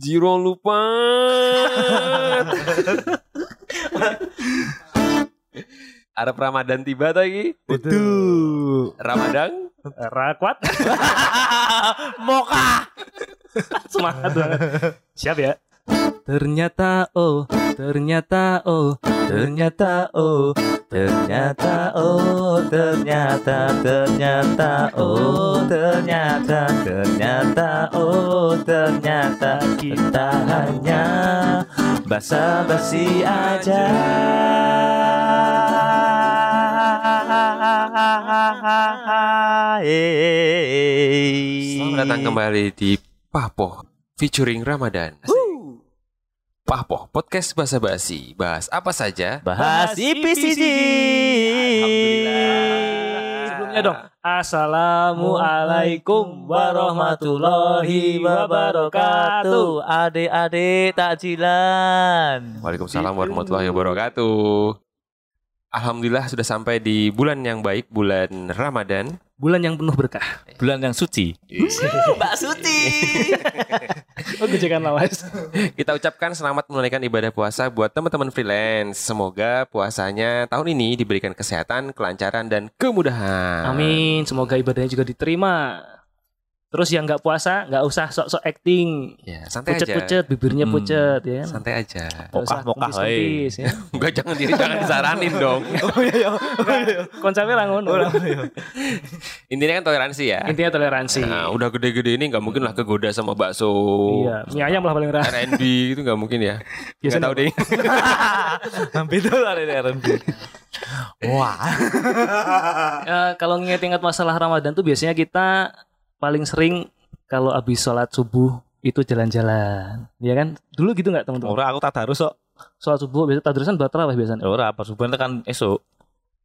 Jiro lupa. Arab Ramadan tiba lagi. Betul. Ramadan. Rakwat. Moka. Semangat banget. Siap ya. Ternyata oh, ternyata oh, ternyata oh, ternyata oh, ternyata ternyata oh, ternyata ternyata oh, ternyata kita hanya basa-basi aja. Selamat datang kembali di Pahpoh featuring Ramadan. Pahpoh podcast basa basi bahas apa saja. Bahas IPCC. Sebelumnya dong. Assalamualaikum warahmatullahi wabarakatuh. Adik-adik takjilan. Waalaikumsalam warahmatullahi wabarakatuh. Alhamdulillah sudah sampai di bulan yang baik, bulan Ramadan. Bulan yang penuh berkah. Bulan yang suci. Mbak Suci. Oh, gejekan lawas. Kita ucapkan selamat menunaikan ibadah puasa buat teman-teman freelance. Semoga puasanya tahun ini diberikan kesehatan, kelancaran, dan kemudahan. Amin. Semoga ibadahnya juga diterima. Terus yang nggak puasa nggak usah sok-sok acting. Ya, santai aja. Pucet-pucet, bibirnya Hmm. pucet ya. Santai aja. Mokah-mokah, kempis-kempis, ya. Enggak jangan diri jangan disaranin dong. Oh iya, iya. Konsepnya lah ngono. Intinya kan toleransi ya. Intinya toleransi. Nah, udah gede-gede ini nggak mungkin lah kegoda sama bakso. Iya, mie ayam lah paling rendah. R&B itu nggak mungkin ya. Biasanya- tahu deh. Hampir tuh ada R&B. Wah. Eh, kalau nginget-inget masalah Ramadan tuh biasanya kita paling sering kalau habis sholat subuh itu jalan-jalan, ya kan? Dulu gitu nggak teman-teman? Ora aku tak harus kok. Sholat subuh biasa tadrusan buat terawih biasanya. Ora apa subuhan kan esok.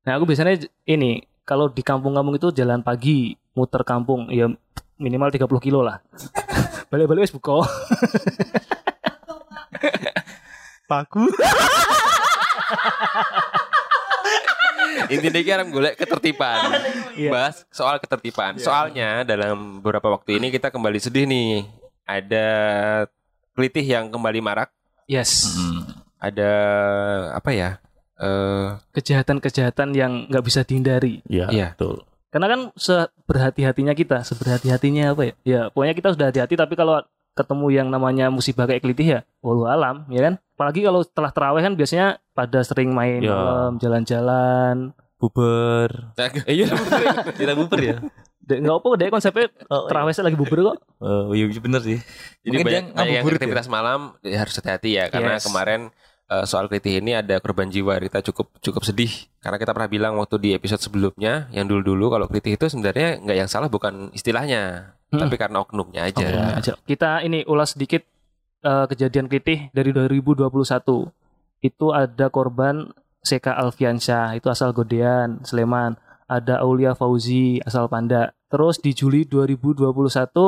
Nah aku biasanya ini kalau di kampung-kampung itu jalan pagi muter kampung ya minimal 30 kilo lah. Balik-balik wis buka. Paku. Intinya kita golek ketertiban. Iya. Bahas soal ketertiban. Soalnya dalam beberapa waktu ini kita kembali sedih nih. Ada kelitih yang kembali marak. Yes. Ada apa ya? Eh Kejahatan-kejahatan yang nggak bisa dihindari. Iya, Iya. betul. Karena kan seberhati-hatinya kita, seberhati-hatinya apa ya? Ya pokoknya kita sudah hati-hati tapi kalau ketemu yang namanya musibah kayak kelitih ya, walau alam, ya kan? Apalagi kalau setelah terawih kan biasanya pada sering main Ya. malam, jalan-jalan. Buber. Eh iya. Kita buber ya. Dek, nggak apa deh konsepnya Oh, terawih saya lagi bubar kok. Oh iya iya, bener sih. Jadi Mungkin dia banyak, yang ya? aktivitas malam ya harus hati-hati ya karena Yes. kemarin eh, soal kelitih ini ada korban jiwa kita cukup cukup sedih karena kita pernah bilang waktu di episode sebelumnya yang dulu-dulu kalau kelitih itu sebenarnya nggak yang salah bukan istilahnya Hmm. tapi karena oknumnya aja. Oknumnya aja. Kita ini ulas sedikit eh, kejadian kelitih dari 2021. Itu ada korban Seka Alfiansyah, itu asal Godean, Sleman. Ada Aulia Fauzi, asal Panda. Terus di Juli 2021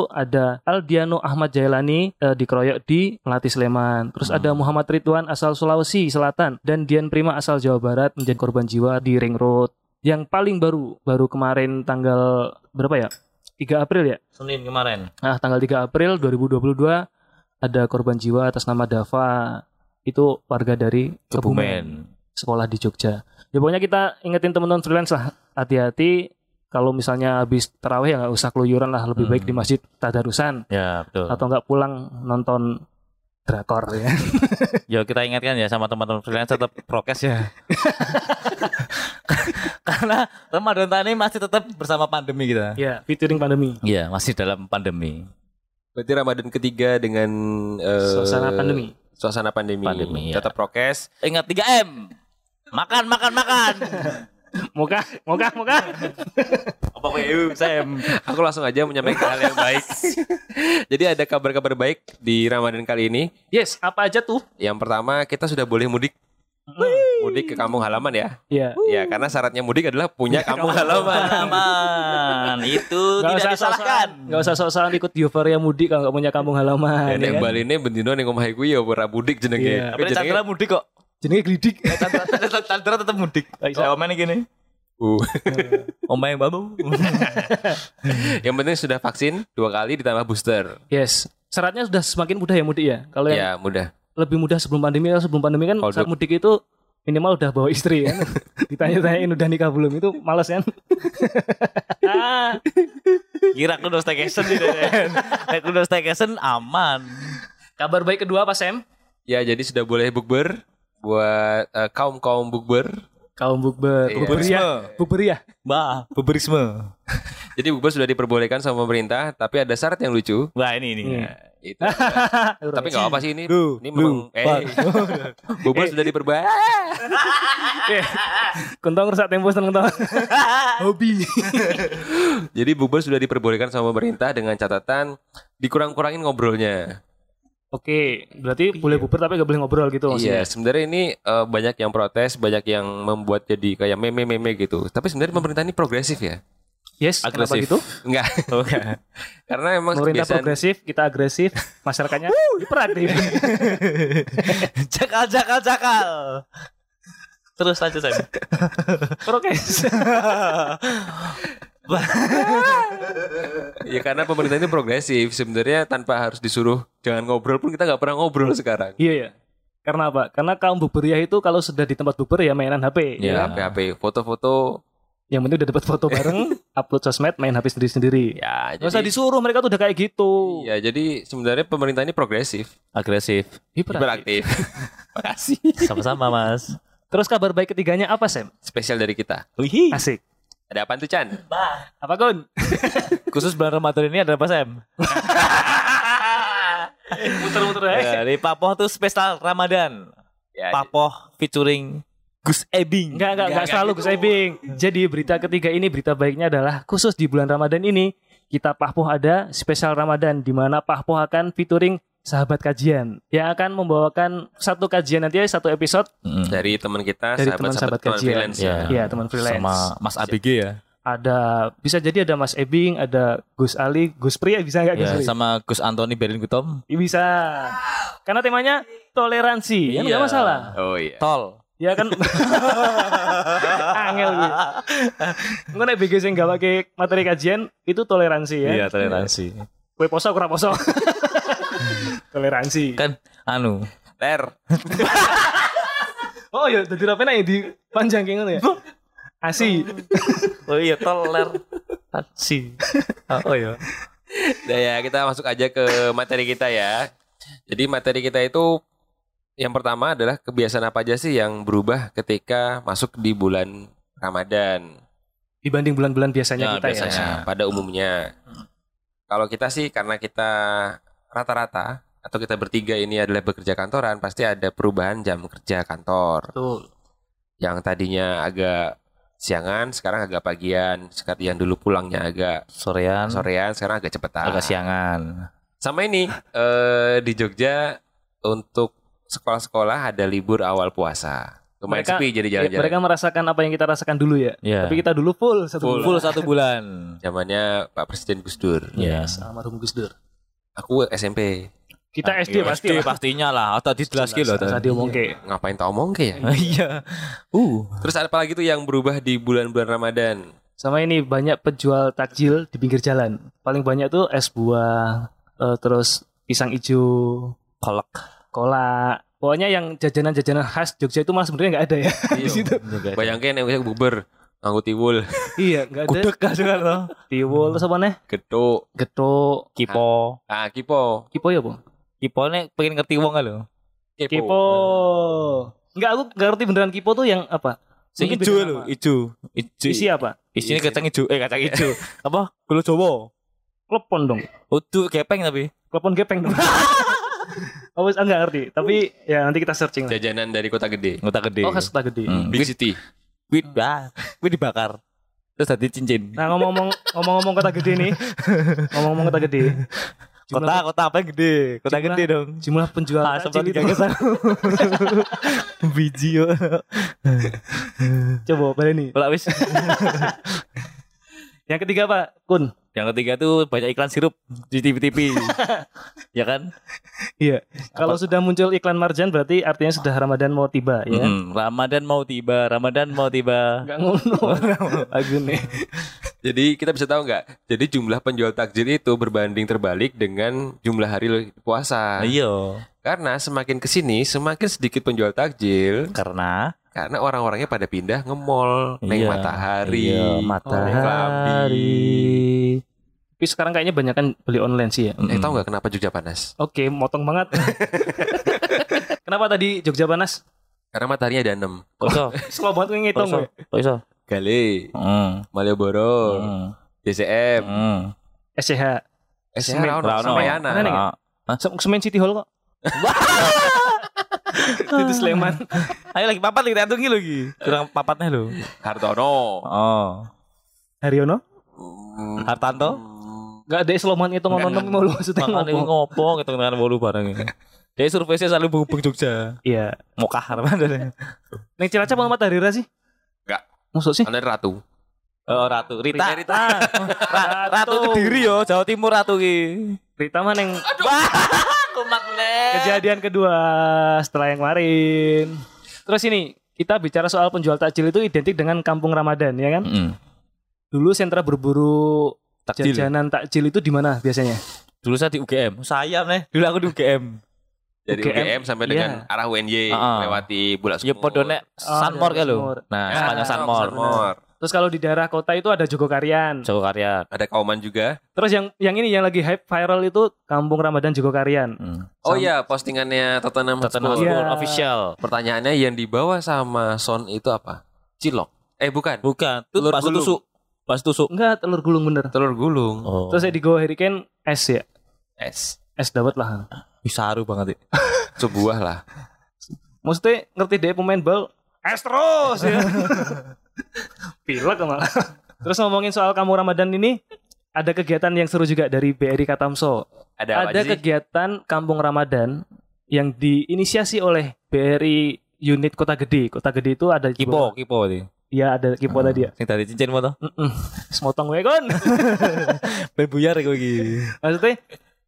ada Aldiano Ahmad Jailani eh, dikeroyok di Melati Sleman. Terus ada Muhammad Ridwan asal Sulawesi Selatan dan Dian Prima asal Jawa Barat menjadi korban jiwa di Ring Road. Yang paling baru baru kemarin tanggal berapa ya? 3 April ya? Senin kemarin. Nah, tanggal 3 April 2022 ada korban jiwa atas nama Dava. Itu warga dari Kebumen, Kebumen. sekolah di Jogja. Ya pokoknya kita ingetin teman-teman freelance lah, hati-hati kalau misalnya habis terawih ya nggak usah keluyuran lah, lebih baik Hmm. di masjid tadarusan Ya, betul. atau nggak pulang nonton drakor ya. Ya kita ingatkan ya sama teman-teman freelance tetap prokes ya. Karena Ramadan tahun ini masih tetap bersama pandemi kita. ya, featuring pandemi. Iya, masih dalam pandemi. Berarti Ramadan ketiga dengan eh, Suasana pandemi. Suasana pandemi. Pandemi, ya. Tetap prokes. Ingat 3M. Makan, makan, makan. Moga, moga, moga. Apa WU, Sam? Aku langsung aja menyampaikan hal yang baik. Jadi ada kabar-kabar baik di Ramadan kali ini. Yes, apa aja tuh? Yang pertama kita sudah boleh mudik. Mudik ke kampung halaman ya. Ya. Ya karena syaratnya mudik adalah punya kampung halaman. Aman. Itu Gak tidak usah disalahkan. sok-sokan, gak usah sok-sokan ikut euforia mudik kalau gak punya kampung halaman. Dan ya yang kan? Bali ini bendino yang omahe ya ora mudik jenenge. Iya. Tapi jenenge mudik kok. Jenenge glidik. Chandra, Chandra tetap mudik. Saya komen gini. Uh. Omah yang babu. Yang penting sudah vaksin dua kali ditambah booster. Yes. Syaratnya sudah semakin mudah ya mudik ya. Kalau yang Ya mudah. lebih mudah sebelum pandemi kalau sebelum pandemi kan Kalau saat mudik itu minimal udah bawa istri kan. Ditanya-tanyain udah nikah belum itu males kan. Ah, Kira aku udah staycation gitu kan. Aku udah staycation aman. Kabar baik kedua apa Sam? Ya jadi sudah boleh bukber buat kaum kaum bukber. Kaum bukber, Iya. bukber ya, bukber ya. Mbak, beberisme. Jadi bukber sudah diperbolehkan sama pemerintah, tapi ada syarat yang lucu. Wah ini ini. Iya. Itu. tapi nggak apa sih ini. Lu, ini lu, memang eh bukber sudah diperbolehkan. Eh, Kuntong rusak tempo seneng tau. Hobi. Jadi bukber sudah diperbolehkan sama pemerintah dengan catatan dikurang-kurangin ngobrolnya. Oke, berarti boleh bukber tapi gak boleh ngobrol gitu Iya, maksudnya. sebenarnya ini eh, banyak yang protes, banyak yang membuat jadi kayak meme-meme gitu. Tapi sebenarnya pemerintah ini progresif ya. Yes, kenapa Agresif. gitu? Enggak. Karena emang Pemerintah kebiasaan progresif, kita agresif, masyarakatnya hiperaktif. Cakal, cakal, cakal. Terus lanjut saya. Prokes. ya karena pemerintah ini progresif. Sebenarnya tanpa harus disuruh jangan ngobrol pun kita nggak pernah ngobrol sekarang. Iya ya. Karena apa? Karena kaum buburiah itu kalau sudah di tempat bubur ya mainan HP. Ya, Ya. HP HP foto-foto Yang penting udah dapat foto bareng, upload sosmed, main HP sendiri-sendiri. ya Gak usah jadi disuruh, mereka tuh udah kayak gitu. ya jadi sebenarnya pemerintah ini progresif, Agresif. hiperaktif. Makasih. Sama-sama mas. Terus kabar baik ketiganya apa, Sam? Spesial dari kita. Wih. Asik. Ada apa tuh Chan? Apa, Gun? Khusus bulan Ramadan ini ada apa Sam? Muter-muter aja. Ya, di Papoh tuh spesial Ramadan. Ya, Papoh featuring Gus Ebing. Enggak, enggak, enggak Enggak, selalu enggak Gus Ebing. Jadi berita ketiga ini, berita baiknya adalah khusus di bulan Ramadan ini, kita Pahpoh ada spesial Ramadan di mana Pahpoh akan featuring sahabat kajian yang akan membawakan satu kajian nanti satu episode Mm. dari teman kita, Dari teman sahabat-sahabat sahabat teman kajian. freelance. Ya. ya teman freelance. Sama Mas ABG ya. Ada bisa jadi ada Mas Ebing, ada Gus Ali, Gus Pri ya bisa nggak Gus Ya, Pri? sama Gus Antoni Berin Gutom. Bisa. Karena temanya toleransi, kan Iya. nggak masalah. Oh iya. Tol. Ya kan angel gitu. Engko nek BG sing gak pakai materi kajian itu toleransi ya. Iya, toleransi. Kue poso kurang poso. toleransi. Kan anu, Ter. Oh ya dadi rapi nek di panjang kayak ngono ya. Asi. Oh iya toler. Si. Oh iya. Nah ya kita masuk aja ke materi kita ya. Jadi materi kita itu yang pertama adalah kebiasaan apa aja sih yang berubah ketika masuk di bulan Ramadan. Dibanding bulan-bulan biasanya Ya, kita biasanya. ya. Nah, pada umumnya. Kalau kita sih karena kita rata-rata atau kita bertiga ini adalah bekerja kantoran, pasti ada perubahan jam kerja kantor. Betul. Yang tadinya agak siangan, sekarang agak pagian. Sekarang yang dulu pulangnya agak Sorean. sorean, sekarang agak cepetan. Agak siangan. Sama ini eh di Jogja untuk sekolah-sekolah ada libur awal puasa. Lumayan Mereka- sepi jadi Ya, jalan-jalan. mereka merasakan apa yang kita rasakan dulu ya. Iya. Tapi kita dulu full satu Full. bulan. Full satu bulan. Zamannya Pak Presiden Gus Dur. Iya. Almarhum Gus Dur. Aku SMP. Kita SD pasti. SD lah. pastinya lah. Atau di jelas gitu. Usah diomong ke. Ngapain tau omong ya? Iya. Uh. Terus ada apa lagi tuh yang berubah di bulan-bulan Ramadan? Sama ini banyak penjual takjil di pinggir jalan. Paling banyak tuh es buah, eh, terus pisang hijau, Kolak. kolak. Pokoknya yang jajanan-jajanan khas Jogja itu malah sebenarnya nggak ada ya di situ. Bayangkan yang bisa buber nganggo tiwul, Iya, nggak ada. Gudeg kan juga loh. Tiwul terus apa nih? getuk, Getuk, Kipo. ah kipo, kipo ya, Bu? Kipo nih pengen ngerti wong lo. Kipo. Enggak, aku nggak ngerti beneran kipo tuh yang apa? Sing ijo lho, nama. ijo. Ijo. Isi apa? Isinya kacang ijo. Eh kacang ijo. Apa? Gula Jawa. Klepon dong. Utuh gepeng tapi. Klepon gepeng dong. Oh, enggak ngerti. Tapi ya nanti kita searching lah. jajanan dari kota gede, Ngota gede. Oh, khas kota gede. Hmm. Big City. wit, ah, wit dibakar. Terus tadi cincin. Nah, ngomong-ngomong ngomong-ngomong kota gede nih. Ngomong-ngomong kota gede. Kota, kota apa yang gede? Kota Jumlah- gede dong. Jumlah penjual Ah, sempat itu. Biji yo. Coba balik nih. Lah wis. Yang ketiga Pak Kun. Yang ketiga tuh banyak iklan sirup di TV-TV. ya kan? Iya. Kalau sudah muncul iklan marjan berarti artinya sudah Ramadan mau tiba ya. kan? Mm, Ramadan mau tiba, Ramadan mau tiba. Enggak ngono. Jadi kita bisa tahu nggak? Jadi jumlah penjual takjil itu berbanding terbalik dengan jumlah hari puasa. Iya. Karena semakin ke sini semakin sedikit penjual takjil Karena karena orang-orangnya pada pindah ke mall, neng Iya, matahari, iya, Matahari. Tapi sekarang kayaknya banyak kan beli online sih ya. Klambi. Eh tahu nggak kenapa Jogja panas? Oke, motong banget. Kenapa tadi Jogja panas? Karena mataharinya ada enam. kok? Slow banget ngitung. Kok iso? Gale, Hmm. Malioboro, Hmm. DCM, Hmm. SCH. SCH. Rano, Rano. Samayana. Mana nih? Ah. Sem- Semen City Hall kok. Itu Sleman. Ayo lagi papat lagi tantungi lagi. Kurang papatnya lo. Hartono. Oh. Haryono? Hmm, Hartanto? Enggak ada sloman itu ngomong mau lu maksudnya Makanya ngopo. ngopo gitu dengan bolu barang ini. Jadi surveinya selalu menghubung Jogja. Iya. Mokah Ramadan. Ning Cilacap sama Matahari sih? Enggak. Maksud sih? Anda Ratu. Oh, Ratu. Rita. Rita, Rita. Ah, Ra- Ratu Kediri yo, Jawa Timur Ratu ki. Rita mah neng Kumat nih. kejadian kedua setelah yang kemarin. Terus ini kita bicara soal penjual takjil itu identik dengan kampung Ramadan ya kan? Dulu sentra berburu Takjil. jajanan takjil itu di mana biasanya? Dulu saya di UGM. Saya nih. Dulu aku di UGM. Dari UGM, UGM sampai iya. dengan arah UNY Ah. lewati Bulak Ya podo nek Oh, Sunmor dari kan lo. Sunmor. Nah, Ya, sepanjang Sunmor. Sunmor. Terus kalau di daerah kota itu ada Jogokarian. Jawa Karya. Ada Kauman juga. Terus yang yang ini yang lagi hype viral itu Kampung Ramadan Jogokarian. Hmm. Oh Sam- iya, postingannya Tottenham Tottenham Hotspur. Hotspur official. Pertanyaannya yang dibawa sama Son itu apa? Cilok. Eh bukan. Bukan, itu Telur bakso gulung. tusuk. Enggak, telur gulung bener. Telur gulung. Oh. Terus saya di Go Hurricane es ya. Es. Es dawet lah. bisa haru banget ya. Sebuah lah. Maksudnya ngerti deh pemain bal es terus ya. Pilek malah. Terus ngomongin soal kamu Ramadan ini ada kegiatan yang seru juga dari BRI Katamso. Ada apa ada kegiatan Kampung Ramadan yang diinisiasi oleh BRI unit Kota Gede. Kota Gede itu ada di Kipo, kipo. Iya, ada kipo tadi ya. Sing tadi cincin mo to? Heeh. Semotong gue kon. Ben buyar kowe iki. Maksudnya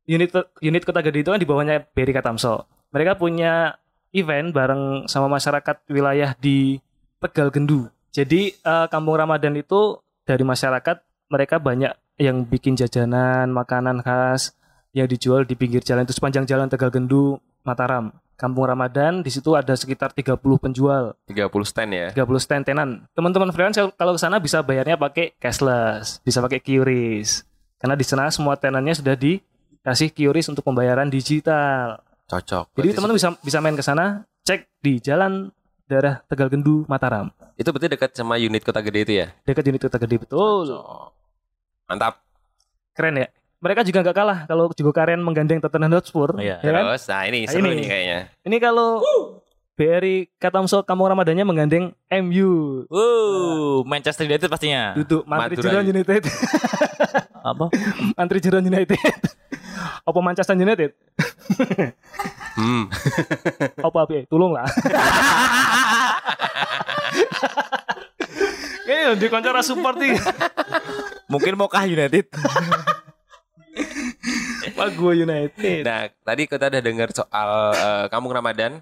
unit unit Kota Gede itu kan di bawahnya BRI Katamso. Mereka punya event bareng sama masyarakat wilayah di Tegal Gendu. Jadi eh, Kampung Ramadan itu dari masyarakat mereka banyak yang bikin jajanan, makanan khas yang dijual di pinggir jalan itu sepanjang jalan Tegal Gendu, Mataram. Kampung Ramadan di situ ada sekitar 30 penjual, 30 stand ya. 30 stand tenan. Teman-teman freelance kalau ke sana bisa bayarnya pakai cashless, bisa pakai QRIS. Karena di sana semua tenannya sudah dikasih QRIS untuk pembayaran digital. Cocok. Jadi teman-teman bisa bisa main ke sana, cek di jalan daerah Tegal Gendu, Mataram. Itu berarti dekat sama unit kota gede itu ya? Dekat unit Kota Gede betul. Cocok. Mantap. Keren ya. Mereka juga nggak kalah kalau juga karen menggandeng Tottenham Hotspur. Iya. ya kan? Terus, nah ini Nah, seru ini. nih kayaknya. Ini kalau BRI Katamso Kampung Ramadannya menggandeng MU. Wow, Manchester United pastinya. Duduk Mantri Jeron United. Apa? Mantri Jeron United. Apa Manchester United? Hmm. Apa apa? Tolong lah. Kayaknya di koncara support. Mungkin Mokah United. Pak gue United. Nah, tadi kita udah dengar soal eh, kampung Ramadan.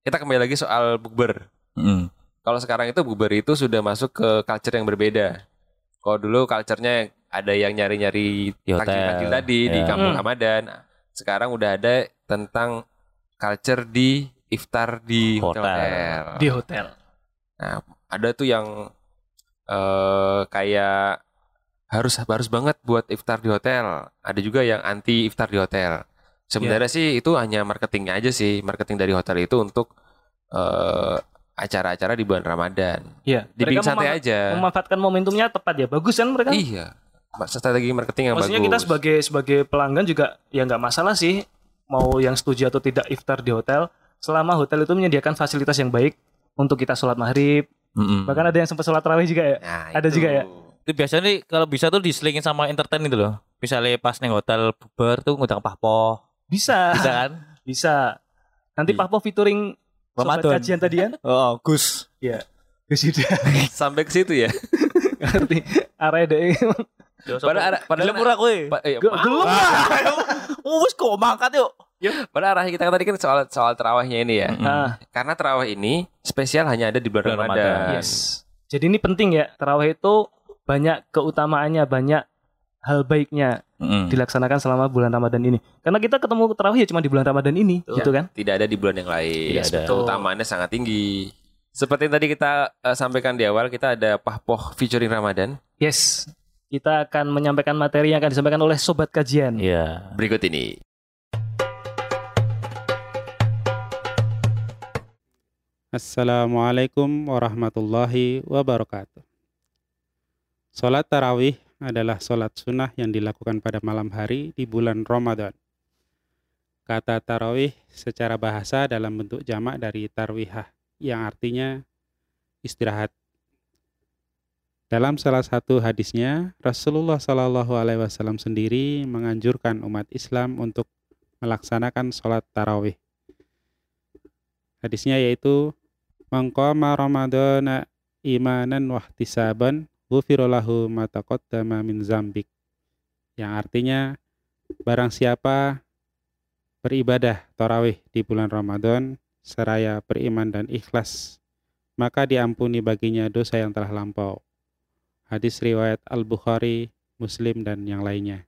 Kita kembali lagi soal bukber. Hmm. Kalau sekarang itu bukber itu sudah masuk ke culture yang berbeda. Kalau dulu culture-nya ada yang nyari-nyari Di hotel. takjil-takjil tadi di Ya. kampung Hmm. Ramadan. Sekarang udah ada tentang culture di iftar di Hotel. hotel. Di hotel. Nah, ada tuh yang eh kayak harus harus banget buat iftar di hotel. Ada juga yang anti iftar di hotel. Sebenarnya sih itu hanya marketingnya aja sih, marketing dari hotel itu untuk eh acara-acara di bulan Ramadan. Iya. Dibikin Mereka santai aja. memanfaatkan momentumnya tepat ya. Bagus kan mereka? Iya. Strategi marketing yang Maksudnya bagus. kita sebagai sebagai pelanggan juga ya nggak masalah sih mau yang setuju atau tidak iftar di hotel selama hotel itu menyediakan fasilitas yang baik untuk kita sholat maghrib Mm-mm. bahkan ada yang sempat sholat tarawih juga ya Nah, ada itu. juga ya? Itu biasanya nih kalau bisa tuh diselingin sama entertain itu loh. Misalnya pas neng hotel bubar tuh ngundang pahpo. bisa Bisa kan? bisa nanti Iya. Pak Po featuring sobat Ramadan. kajian tadi kan Oh, Gus. ya Gus Yuda Sampai ke situ ya. ngerti arahnya deh Padahal ada- padahal- ora kowe. Iya, Ge- Gelem lah. Oh, wis kok mangkat yuk. Padahal arah kita tadi kan soal soal terawihnya ini ya. Ah, Karena terawih ini spesial hanya ada di bulan, Ramadan. Ramadan. yes. Jadi ini penting ya. Tarawih itu banyak keutamaannya, banyak hal baiknya Mm. dilaksanakan selama bulan Ramadan ini. Karena kita ketemu tarawih ya cuma di bulan Ramadan ini, Betul. gitu kan? Tidak ada di bulan yang lain. Tidak ada. Keutamaannya sangat tinggi. Seperti yang tadi kita eh, sampaikan di awal, kita ada Pahpoh featuring Ramadan. Yes. Kita akan menyampaikan materi yang akan disampaikan oleh sobat kajian. Iya. Berikut ini. Assalamualaikum warahmatullahi wabarakatuh. Salat tarawih adalah salat sunnah yang dilakukan pada malam hari di bulan Ramadan. Kata tarawih secara bahasa dalam bentuk jamak dari tarwihah yang artinya istirahat. Dalam salah satu hadisnya, Rasulullah Shallallahu Alaihi Wasallam sendiri menganjurkan umat Islam untuk melaksanakan sholat tarawih. Hadisnya yaitu Mangqama Ramadana imanan wahtisaban ghufirallahu ma taqaddama min zambik. Yang artinya barang siapa beribadah tarawih di bulan Ramadan seraya beriman dan ikhlas maka diampuni baginya dosa yang telah lampau. Hadis riwayat Al-Bukhari, Muslim dan yang lainnya.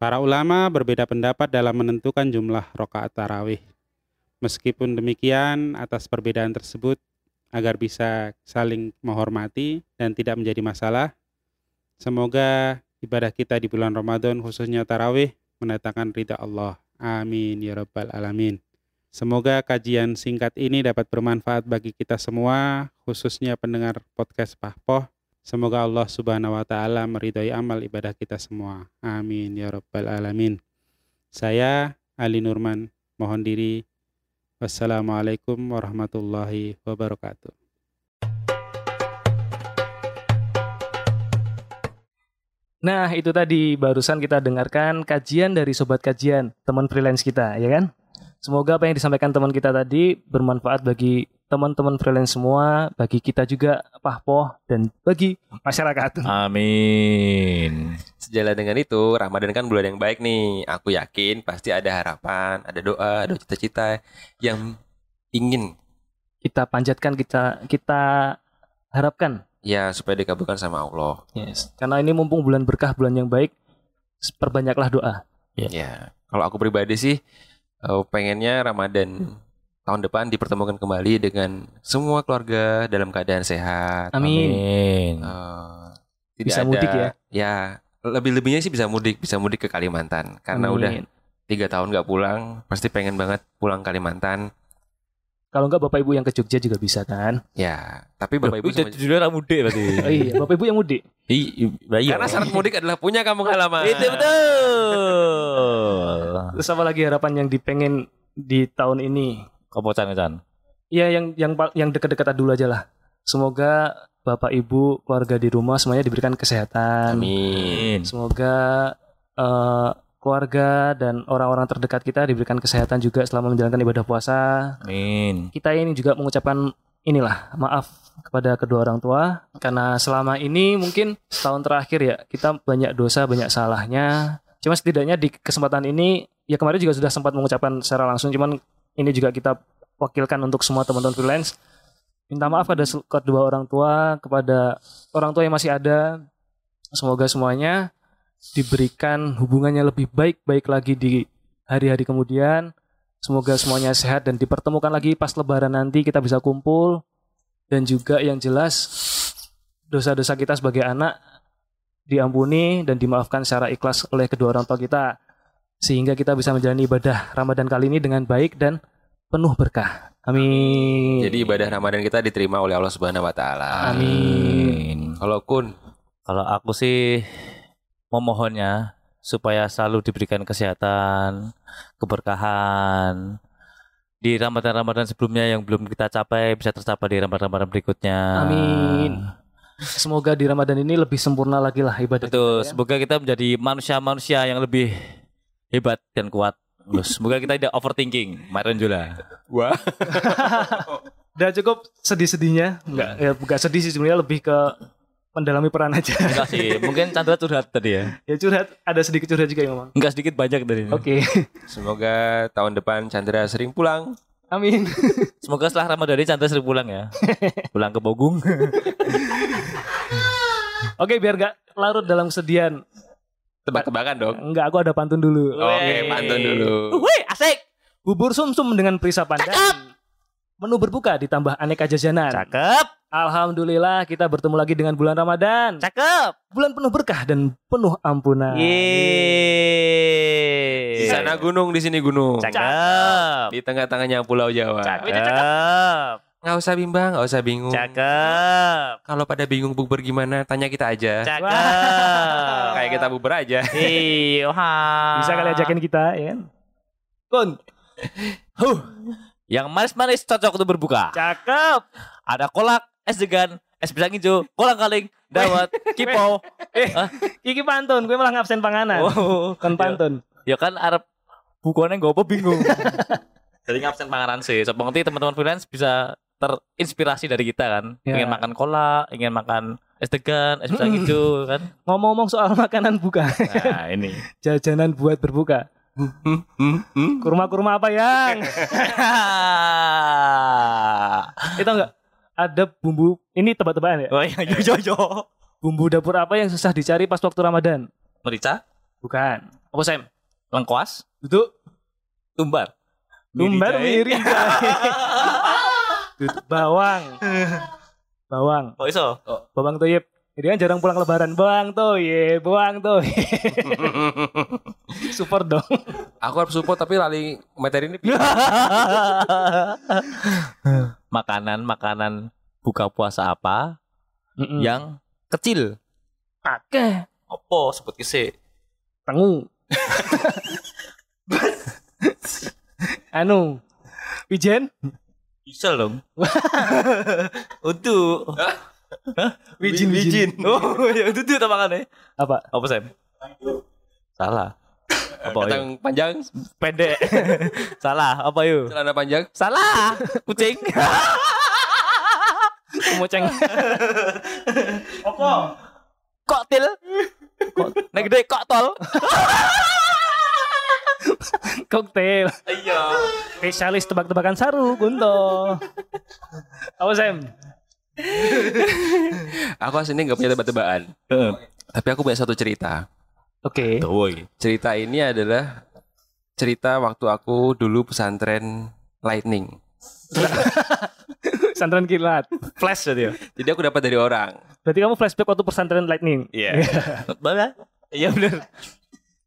Para ulama berbeda pendapat dalam menentukan jumlah rokaat tarawih. Meskipun demikian, atas perbedaan tersebut, agar bisa saling menghormati dan tidak menjadi masalah, semoga ibadah kita di bulan Ramadan khususnya tarawih mendatangkan ridha Allah. Amin ya rabbal alamin. Semoga kajian singkat ini dapat bermanfaat bagi kita semua, khususnya pendengar podcast Pahpoh. Semoga Allah Subhanahu wa taala meridhai amal ibadah kita semua. Amin ya rabbal alamin. Saya Ali Nurman mohon diri Wassalamualaikum warahmatullahi wabarakatuh. Nah, itu tadi barusan kita dengarkan kajian dari sobat kajian, teman freelance kita, ya kan? Semoga apa yang disampaikan teman kita tadi bermanfaat bagi teman-teman freelance semua, bagi kita juga pahpoh dan bagi masyarakat. Amin. Sejalan dengan itu, Ramadan kan bulan yang baik nih. Aku yakin pasti ada harapan, ada doa, ada cita-cita yang ingin Kita panjatkan, kita kita harapkan. ya supaya dikabulkan sama Allah. Yes. Karena ini mumpung bulan berkah, bulan yang baik, perbanyaklah doa. Ya, kalau aku pribadi sih eh, pengennya Ramadan tahun depan dipertemukan kembali dengan semua keluarga dalam keadaan sehat. Amin. Amin. Eh, tidak Bisa ada- mudik ya? Ya, lebih-lebihnya sih bisa mudik, bisa mudik ke Kalimantan karena Amin. udah tiga tahun nggak pulang, pasti pengen banget pulang Kalimantan. Kalau enggak Bapak Ibu yang ke Jogja juga bisa kan? Ya, tapi bapak ibu Udah sama- judulnya orang mudik berarti. Oh iya, Bapak Ibu yang mudik. Iya, iya. karena syarat mudik adalah punya kampung halaman. Itu betul. Terus apa lagi harapan yang dipengen di tahun ini? Kopocan Chan. Iya yang yang yang dekat-dekat dulu aja lah. Semoga Bapak Ibu keluarga di rumah semuanya diberikan kesehatan. Amin. Semoga eh, keluarga dan orang-orang terdekat kita diberikan kesehatan juga selama menjalankan ibadah puasa. Amin. Kita ini juga mengucapkan inilah maaf kepada kedua orang tua karena selama ini mungkin setahun terakhir ya kita banyak dosa banyak salahnya. Cuma setidaknya di kesempatan ini ya kemarin juga sudah sempat mengucapkan secara langsung cuman ini juga kita wakilkan untuk semua teman-teman freelance. Minta maaf pada kedua orang tua kepada orang tua yang masih ada. Semoga semuanya diberikan hubungannya lebih baik-baik lagi di hari-hari kemudian. Semoga semuanya sehat dan dipertemukan lagi pas lebaran nanti kita bisa kumpul. Dan juga yang jelas dosa-dosa kita sebagai anak diampuni dan dimaafkan secara ikhlas oleh kedua orang tua kita sehingga kita bisa menjalani ibadah Ramadan kali ini dengan baik dan penuh berkah. Amin. Jadi ibadah Ramadan kita diterima oleh Allah Subhanahu wa taala. Amin. Kalau Kun, Kalau aku sih memohonnya supaya selalu diberikan kesehatan, keberkahan di Ramadan-Ramadan sebelumnya yang belum kita capai bisa tercapai di Ramadan-Ramadan berikutnya. Amin. Semoga di Ramadan ini lebih sempurna lagi lah ibadah Betul. kita ya. Semoga kita menjadi manusia-manusia yang lebih hebat dan kuat. Terus, Semoga kita tidak overthinking. Maren Jula. wah, Udah cukup sedih-sedihnya. Enggak, ya bukan sedih sih sebenarnya lebih ke mendalami peran aja. Enggak sih, mungkin Chandra curhat tadi ya. ya curhat, ada sedikit curhat juga yang ngomong. Enggak sedikit banyak dari ini. Oke, Semoga tahun depan Chandra sering pulang. Amin. Semoga setelah Ramadan ini Chandra sering pulang ya. pulang ke Bogung. Oke, biar gak larut dalam kesedihan. Tebak-tebakan dong. Enggak, aku ada pantun dulu. Oke, pantun dulu. Wih, asik. Bubur sumsum dengan perisa pandan. Menu berbuka ditambah aneka jajanan. Cakep. Alhamdulillah kita bertemu lagi dengan bulan Ramadan. Cakep. Bulan penuh berkah dan penuh ampunan. Yeay. Di sana gunung, di sini gunung. Cakep. Di tengah-tengahnya Pulau Jawa. Cakep. Nggak usah bimbang, nggak usah bingung. Cakep. Kalau pada bingung bukber gimana, tanya kita aja. Cakep. Kayak kita bukber aja. Iya. Bisa kali ajakin kita, ya kan? Kun, Huh. Yang manis-manis cocok untuk berbuka. cakep. Ada kolak, es degan, es pisang hijau, kolang kaling, dawet, kipo. Eh, iki pantun, gue malah ngabsen panganan. Oh, Kan pantun. ya kan Arab bukuannya gak apa bingung. Jadi ngabsen panganan sih. So, nanti teman-teman freelance bisa terinspirasi dari kita kan. Ya. Ingin makan kolak, ingin makan es degan, es pisang hijau kan. Ngomong-ngomong soal makanan buka, Nah, ini. jajanan buat berbuka. Kurma-kurma apa yang? Itu enggak ada bumbu ini tebak-tebakan ya? oh iya, yo yo yo. Bumbu dapur apa yang susah dicari pas waktu Ramadan? Merica, Bukan. Apa Sam? lengkuas, Duduk. tumbar. Tumbar Miri. Duduk. Bawang. Bawang. Oh iso. Bawang toyib. Jadi kan jarang pulang lebaran. Bawang toyib. Bawang toyib. Super dong. Aku harus support tapi lali materi ini. makanan makanan buka puasa apa Mm-mm. yang kecil? Akeh. Opo sebut kese? Tengu. anu. Wijen. Bisa dong. Untuk Wijin, wijin. Oh, ya itu tuh makannya. Apa? Apa Sam? Salah. Apa Kata yuk? yang panjang, Pendek. Salah. Apa yuk? celana panjang. Salah. Kucing. Kemoceng. Apa? Koktil. Kok nek gede koktol. Koktail. Iya. Spesialis tebak-tebakan saru, Kunto. Apa Sam? Aku aslinya nggak punya tebak-tebakan. Tapi aku punya satu cerita. Oke. Woi. Cerita ini adalah cerita waktu aku dulu pesantren Lightning. Pesantren kilat. Flash tadi ya. Jadi aku dapat dari orang. Berarti kamu flashback waktu pesantren lightning. Iya. Mana? Iya benar.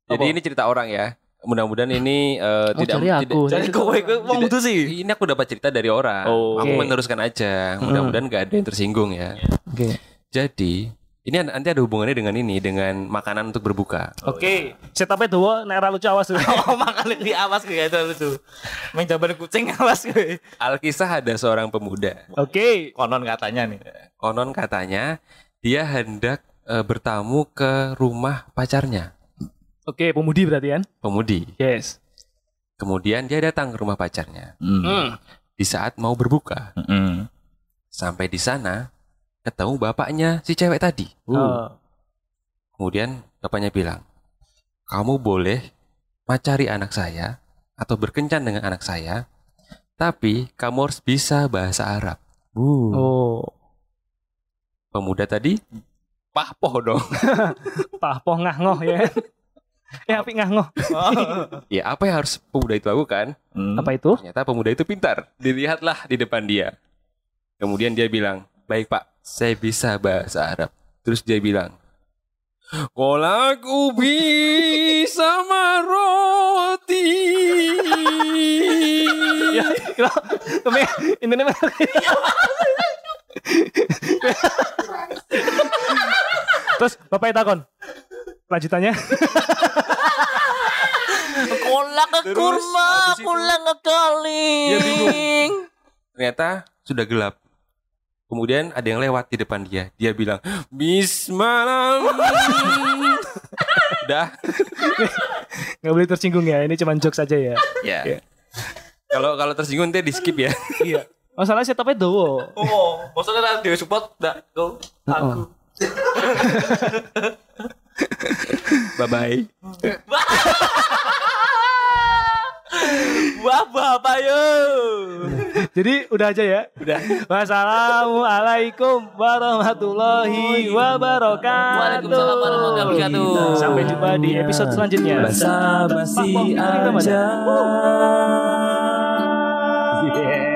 Jadi Apa? ini cerita orang ya. Mudah-mudahan ini eh, Oh, tidak cari aku. tidak- Jadi kowe wong itu sih. Ini aku dapat cerita dari orang. Oh. Aku Oke. meneruskan aja. Mudah-mudahan nggak ada yang tersinggung ya. Oke. Jadi ini an- nanti ada hubungannya dengan ini, dengan makanan untuk berbuka. Oke. Setupnya dua nek ra lucu awas tuh. Oh makanya di awas kayak itu lucu. Main jaban kucing awas gue. Alkisah ada seorang pemuda. Oke. Konon katanya nih. Konon katanya dia hendak eh, bertamu ke rumah pacarnya, Oke, pemudi berarti kan? pemudi. Yes. Kemudian dia datang ke rumah pacarnya Hmm. di saat mau berbuka. Sampai di sana ketemu bapaknya si cewek tadi. Oh. Kemudian bapaknya bilang, kamu boleh macari anak saya atau berkencan dengan anak saya, tapi kamu harus bisa bahasa Arab. Oh. Pemuda tadi pahpoh dong. Pahpoh ngah-ngoh ya. Eh, api ngah-ngoh. ya apa yang harus pemuda itu lakukan? Apa itu? Ternyata pemuda itu pintar. Dilihatlah di depan dia. Kemudian dia bilang, baik pak, saya bisa bahasa Arab. Terus dia bilang, Kolak ubi sama roti. Ya, kami nih Terus bapaknya takon. Lanjutannya? Kolak ke kurma, kolak ke kaling. Dia bingung. Ternyata sudah gelap. Kemudian ada yang lewat di depan dia. Dia bilang, Bismillah. Udah. Nggak boleh tersinggung ya. Ini cuma jokes aja ya. Ya. Iya. Kalau kalau tersinggung nanti di skip ya. iya. Masalahnya setupnya dowo. Oh, maksudnya radio support enggak go. Aku. Bye bye. Wah, bapak yo. Jadi udah aja ya. Udah. Wassalamualaikum warahmatullahi wabarakatuh. Waalaikumsalam warahmatullahi wabarakatuh. Sampai jumpa di episode selanjutnya. Basa-basi Pak, Pak, aja. Yeay.